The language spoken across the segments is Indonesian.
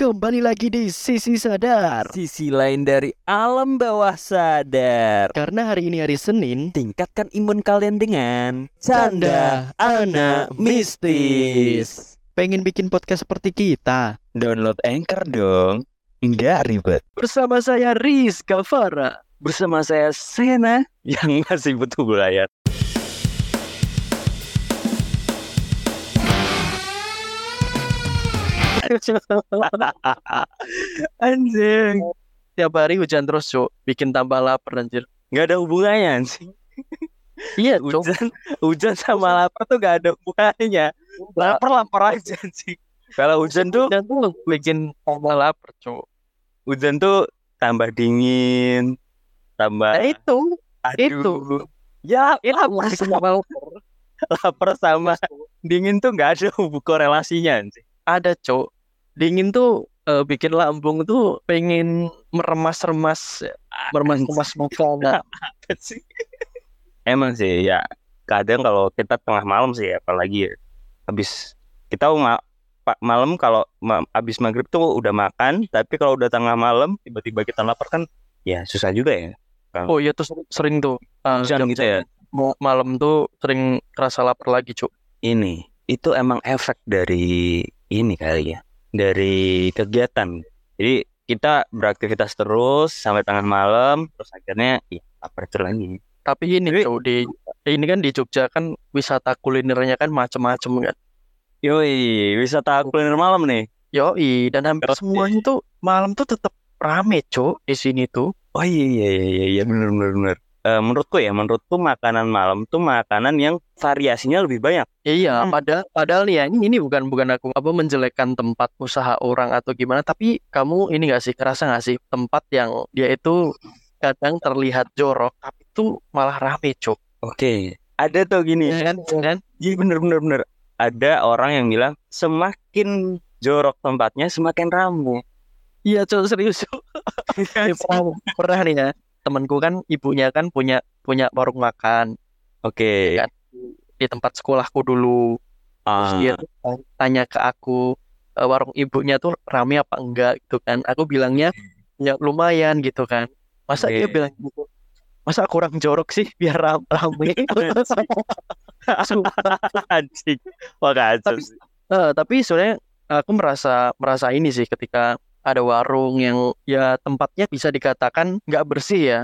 Kembali lagi di Sisi Sadar. Sisi lain dari alam bawah sadar. Karena hari ini hari Senin Tingkatkan imun kalian dengan Canda Anak Mistis. Pengen bikin podcast seperti kita? Download Anchor dong. Enggak ribet. Bersama saya Rizka Farah. Bersama saya Sena Yang masih butuh belayar Anjing. Tiap hari hujan terus cuk. Bikin tambah lapar anjir. Gak ada hubungannya sih Iya Hujan, hujan sama lapar tuh gak ada hubungannya. Lapar-lapar aja sih Kalau hujan tuh Hujan tuh bikin tambah lapar cuk. Hujan tuh tambah dingin Tambah Nah itu. aduh. itu. Ya Itu lapar. sama, lapar. Lapar sama dingin tuh gak ada hubungan korelasinya sih Ada cuk Dingin tuh eh, bikin lambung tuh pengen meremas-remas Meremas-remas makanan Apa sih? Emang sih ya. Kadang kalau kita tengah malam sih apalagi ya habis kita ma pa- malam kalau ma habis maghrib tuh udah makan tapi kalau udah tengah malam tiba-tiba kita lapar kan ya susah juga ya. Oh iya tuh sering, tuh. Eh, Hujan gitu ya? mau malam tuh sering kerasa lapar lagi cuk. Ini itu emang efek dari ini kali ya dari kegiatan. Jadi kita beraktivitas terus sampai tengah malam terus akhirnya ya terus lagi. Tapi ini Tapi- tuh di ini kan di Jogja kan wisata kulinernya kan macem-macem kan? Yoi wisata kuliner malam nih. Yoi dan hampir Oke. semuanya tuh malam tuh tetap rame cuk di sini tuh. Oh iya iya iya iya, iya bener bener Eh, menurutku ya menurutku makanan malam tuh makanan yang variasinya lebih banyak. iya Hmm. padahal padahal ya ini, ini bukan bukan aku apa menjelekkan tempat usaha orang atau gimana tapi kamu ini gak sih kerasa gak sih tempat yang dia itu kadang terlihat jorok tapi tuh malah rame cuk Oke. Ada tuh gini. ya kan ya kan Iya bener bener bener. Ada orang yang bilang semakin jorok tempatnya semakin ramai. iya cuk serius cuk Ini pernah pernah nih ya temanku kan ibunya kan punya punya warung makan Oke. Kan. di tempat sekolahku dulu terus Ah, dia tuh tanya ke aku "E, warung ibunya tuh rame apa enggak gitu kan aku bilangnya ya lumayan gitu kan masa dia Oke. bilang gitu masa kurang jorok sih biar ram- rame anjing. Wah Tapi-. Eh, tapi sebenarnya aku merasa merasa ini sih ketika ada warung yang ya tempatnya bisa dikatakan nggak bersih ya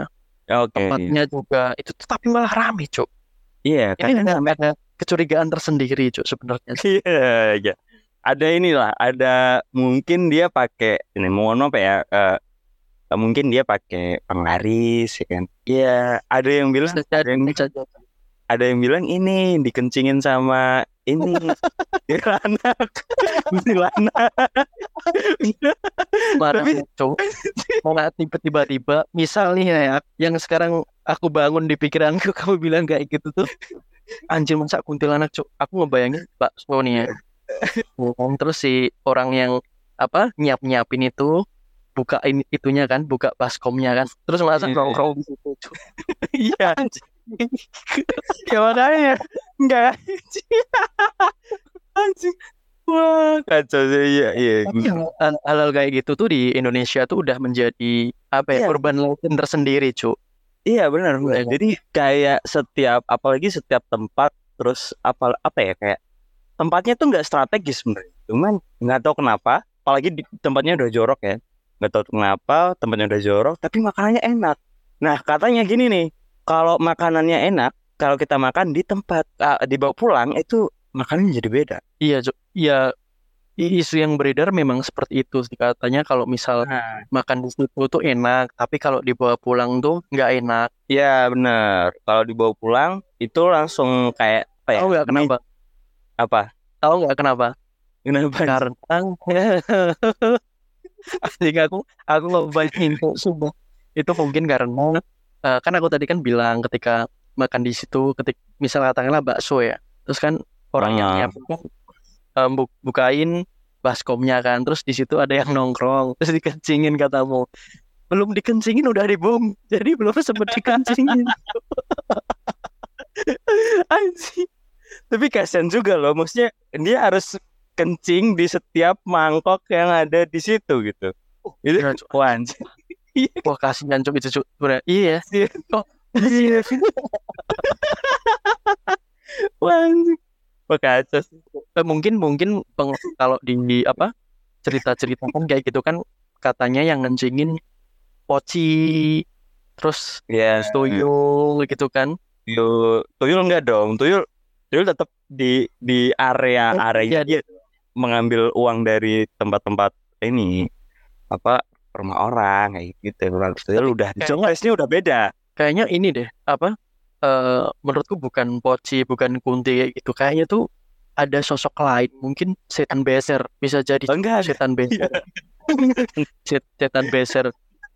Oke. tempatnya juga itu tapi malah rame cuk Iya ini kadang ada, kecurigaan tersendiri cuk sebenarnya Iya, iya. Ada inilah, ada mungkin dia pakai ini mohon apa ya? eh, mungkin dia pakai penglaris ya kan. Iya, ada yang bilang bisa ada yang, bisa ada yang bilang ini dikencingin sama ini. Kuntilanak. Mana Tapi- cowok mana tiba-tiba tiba misal nih ya yang sekarang aku bangun di pikiranku kamu bilang kayak gitu tuh anjir masa kuntilanak cok aku ngebayangin bakso nih ya terus si orang yang apa nyiap nyiapin itu bukain itunya kan buka baskomnya kan terus masa nongkrong di situ. Iya. Gimana ya? Enggak. Anjing. Wah, kacau sih. Iya, iya. Hal- hal-hal kayak gitu tuh di Indonesia tuh udah menjadi apa ya Iya. urban legend tersendiri cuk Iya benar benar. Iya kan? Jadi kayak setiap apalagi setiap tempat terus apa apa ya kayak tempatnya tuh nggak strategis sebenarnya. Cuman nggak tahu kenapa, apalagi di tempatnya udah jorok ya. Nggak tahu kenapa tempatnya udah jorok tapi makanannya enak. Nah, katanya gini nih, kalau makanannya enak, kalau kita makan di tempat ah, dibawa pulang itu makanannya jadi beda. Iya. Iya, isu yang beredar memang seperti itu sih katanya kalau misal Nah, makan di situ tuh enak, tapi kalau dibawa pulang tuh nggak enak. ya benar. Kalau dibawa pulang itu langsung kayak apa ya? Tahu nggak kenapa? Apa? Tahu nggak kenapa? Kenapa? Karena Anjing aku aku bayangin kok sumpah. Itu mungkin karena eh, kan aku tadi kan bilang ketika makan di situ, ketika misal katakanlah bakso ya, terus kan orang yang Ah. kan eh, bu- bukain baskomnya kan, terus di situ ada yang nongkrong, terus dikencingin katamu. Belum dikencingin udah dibom, jadi belum sempet dikencingin. Anjing. Tapi kasihan juga loh, maksudnya dia harus kencing di setiap mangkok yang ada di situ gitu. Itu Iya, Cuk. wah, anjing. Wah kasihan cuk itu cuk. Iya. Kok iya. Wah, anjing. Wah, kacau sih. Eh, mungkin mungkin peng- kalau di apa cerita-cerita kan kayak gitu kan katanya yang ngencingin poci terus Ya, tuyul gitu kan. tuyul, tuyul enggak dong. Tuyul, tuyul tetap di di area area iya. dia mengambil uang dari tempat-tempat ini apa rumah orang kayak gitu. Kalau tuyul udah jelasnya udah beda. Kayaknya ini deh apa eh menurutku bukan poci bukan kunti gitu. Kayaknya tuh ada sosok lain mungkin setan beser bisa jadi Oh, enggak setan beser. Set- setan beser.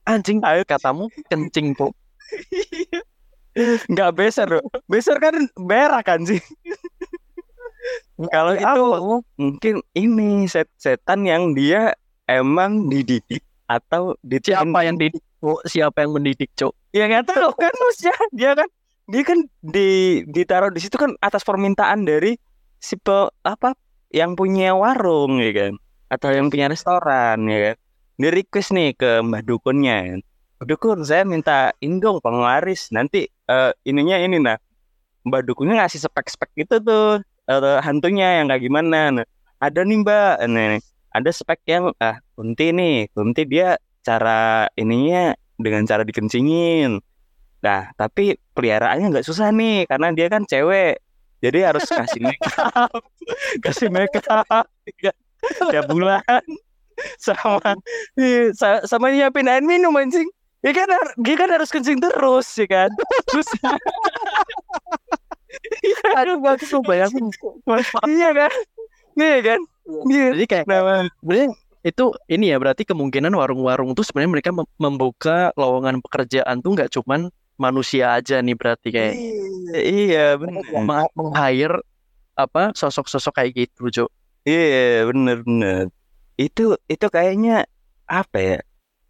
Anjing Ayo. katamu kencing po. Enggak beser loh. Beser kan berak kan sih. Kalau itu mungkin ini set setan yang dia emang dididik atau siapa yang didik Cuk? siapa yang mendidik cok ya nggak tahu kan maksudnya dia kan dia kan di ditaruh di situ kan atas permintaan dari si pe- apa yang punya warung ya kan? Atau yang punya restoran ya kan? Dia request nih ke mbah dukunnya kan? "Mbah dukun saya minta ini dong penglaris nanti eh, ininya ini nah mbak dukunnya ngasih spek-spek gitu tuh eh, hantunya yang kayak gimana nah, ada nih mbak. Nah, ada spek yang ah kunti nih. Kunti dia cara ininya dengan cara dikencingin. Nah tapi peliharaannya nggak susah nih karena dia kan cewek. Jadi harus kasih make up kasih make up tiap bulan. Sama sama nyiapin air minum anjing. Dia kan dia kan harus kencing terus ya kan? Terus aduh gak tuh bayangin iya kan? Iya kan? Iya jadi kayak sebenarnya itu ini ya berarti kemungkinan warung-warung tuh sebenarnya mereka mem- membuka lowongan pekerjaan tuh nggak cuman manusia aja nih berarti kayak. Iya. Benar meng- meng-hire apa sosok-sosok kayak gitu Jo. Iya bener bener. Itu itu kayaknya apa ya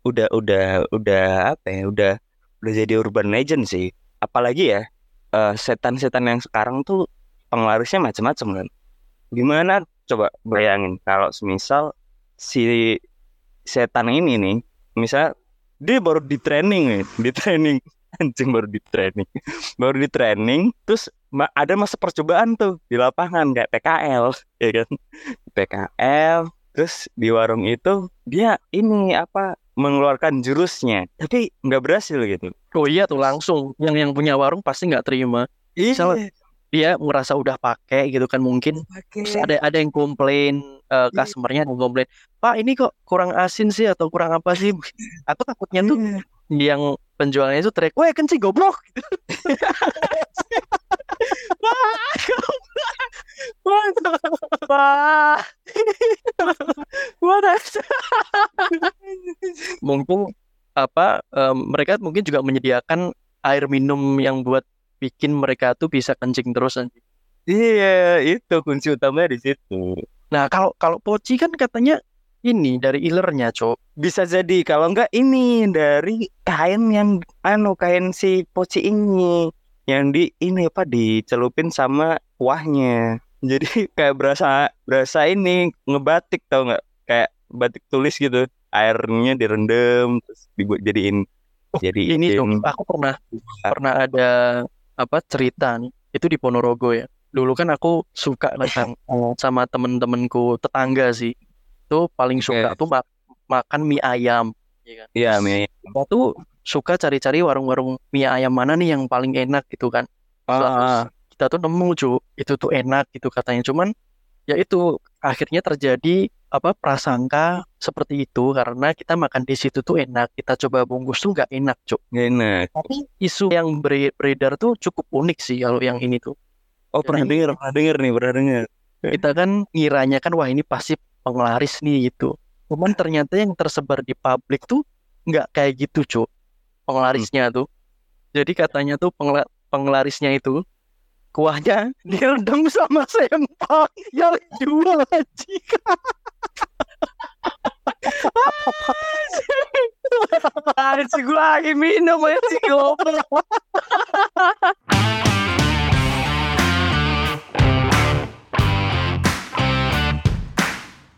udah udah udah apa ya udah udah jadi urban legend sih. Apalagi ya eh, setan-setan yang sekarang tuh penglarisnya macam-macam kan. Gimana? Coba bayangin kalau semisal si setan ini nih misal dia baru di training nih di training. Anjing baru di training. Baru di training terus ada masa percobaan tuh di lapangan kayak PKL ya kan? PKL terus di warung itu dia ini apa mengeluarkan jurusnya tapi nggak berhasil gitu. Oh iya tuh langsung. Yang yang punya warung pasti nggak terima. Misalnya- dia merasa udah pakai gitu kan mungkin. Terus ada ada yang komplain eh, customernya yang komplain pak ini kok kurang asin sih atau kurang apa sih? Atau takutnya tuh yang penjualnya itu teriak wah kencing goblok! Wah wah mungkin apa em, mereka mungkin juga menyediakan air minum yang buat bikin mereka tuh bisa kencing terus iya itu kunci utamanya di situ Nah kalau kalau poci kan katanya ini dari ilernya cok. bisa jadi kalau enggak ini dari kain yang anu kain si poci ini yang di ini apa dicelupin sama kuahnya jadi kayak berasa berasa ini ngebatik tau nggak kayak batik tulis gitu airnya direndam terus dibuat jadiin jadi Ini cok. Aku pernah pernah ada apa cerita nih. Itu di Ponorogo ya. Dulu kan aku suka makan sama temen-temenku tetangga sih. Tuh paling suka Oke. tuh ma- makan mie ayam. Iya, Mie. Kita tuh suka cari-cari warung-warung mie ayam mana nih yang paling enak gitu kan. Ah, kita tuh nemu cu itu tuh enak gitu katanya cuman ya itu akhirnya terjadi apa prasangka seperti itu karena kita makan di situ tuh enak kita coba bungkus tuh nggak enak cuk nggak enak. tapi isu yang bere- beredar tuh cukup unik sih kalau yang ini tuh Oh, pernah Jadi- denger, pernah denger nih, pernah denger. kita kan ngiranya kan wah ini pasti penglaris nih gitu cuman ternyata yang tersebar di publik tuh nggak kayak gitu cuk penglarisnya tuh jadi katanya tuh pengla- penglarisnya itu kuahnya direndam sama sempak yang jual anjing Anjing gue lagi minum anjing goblok.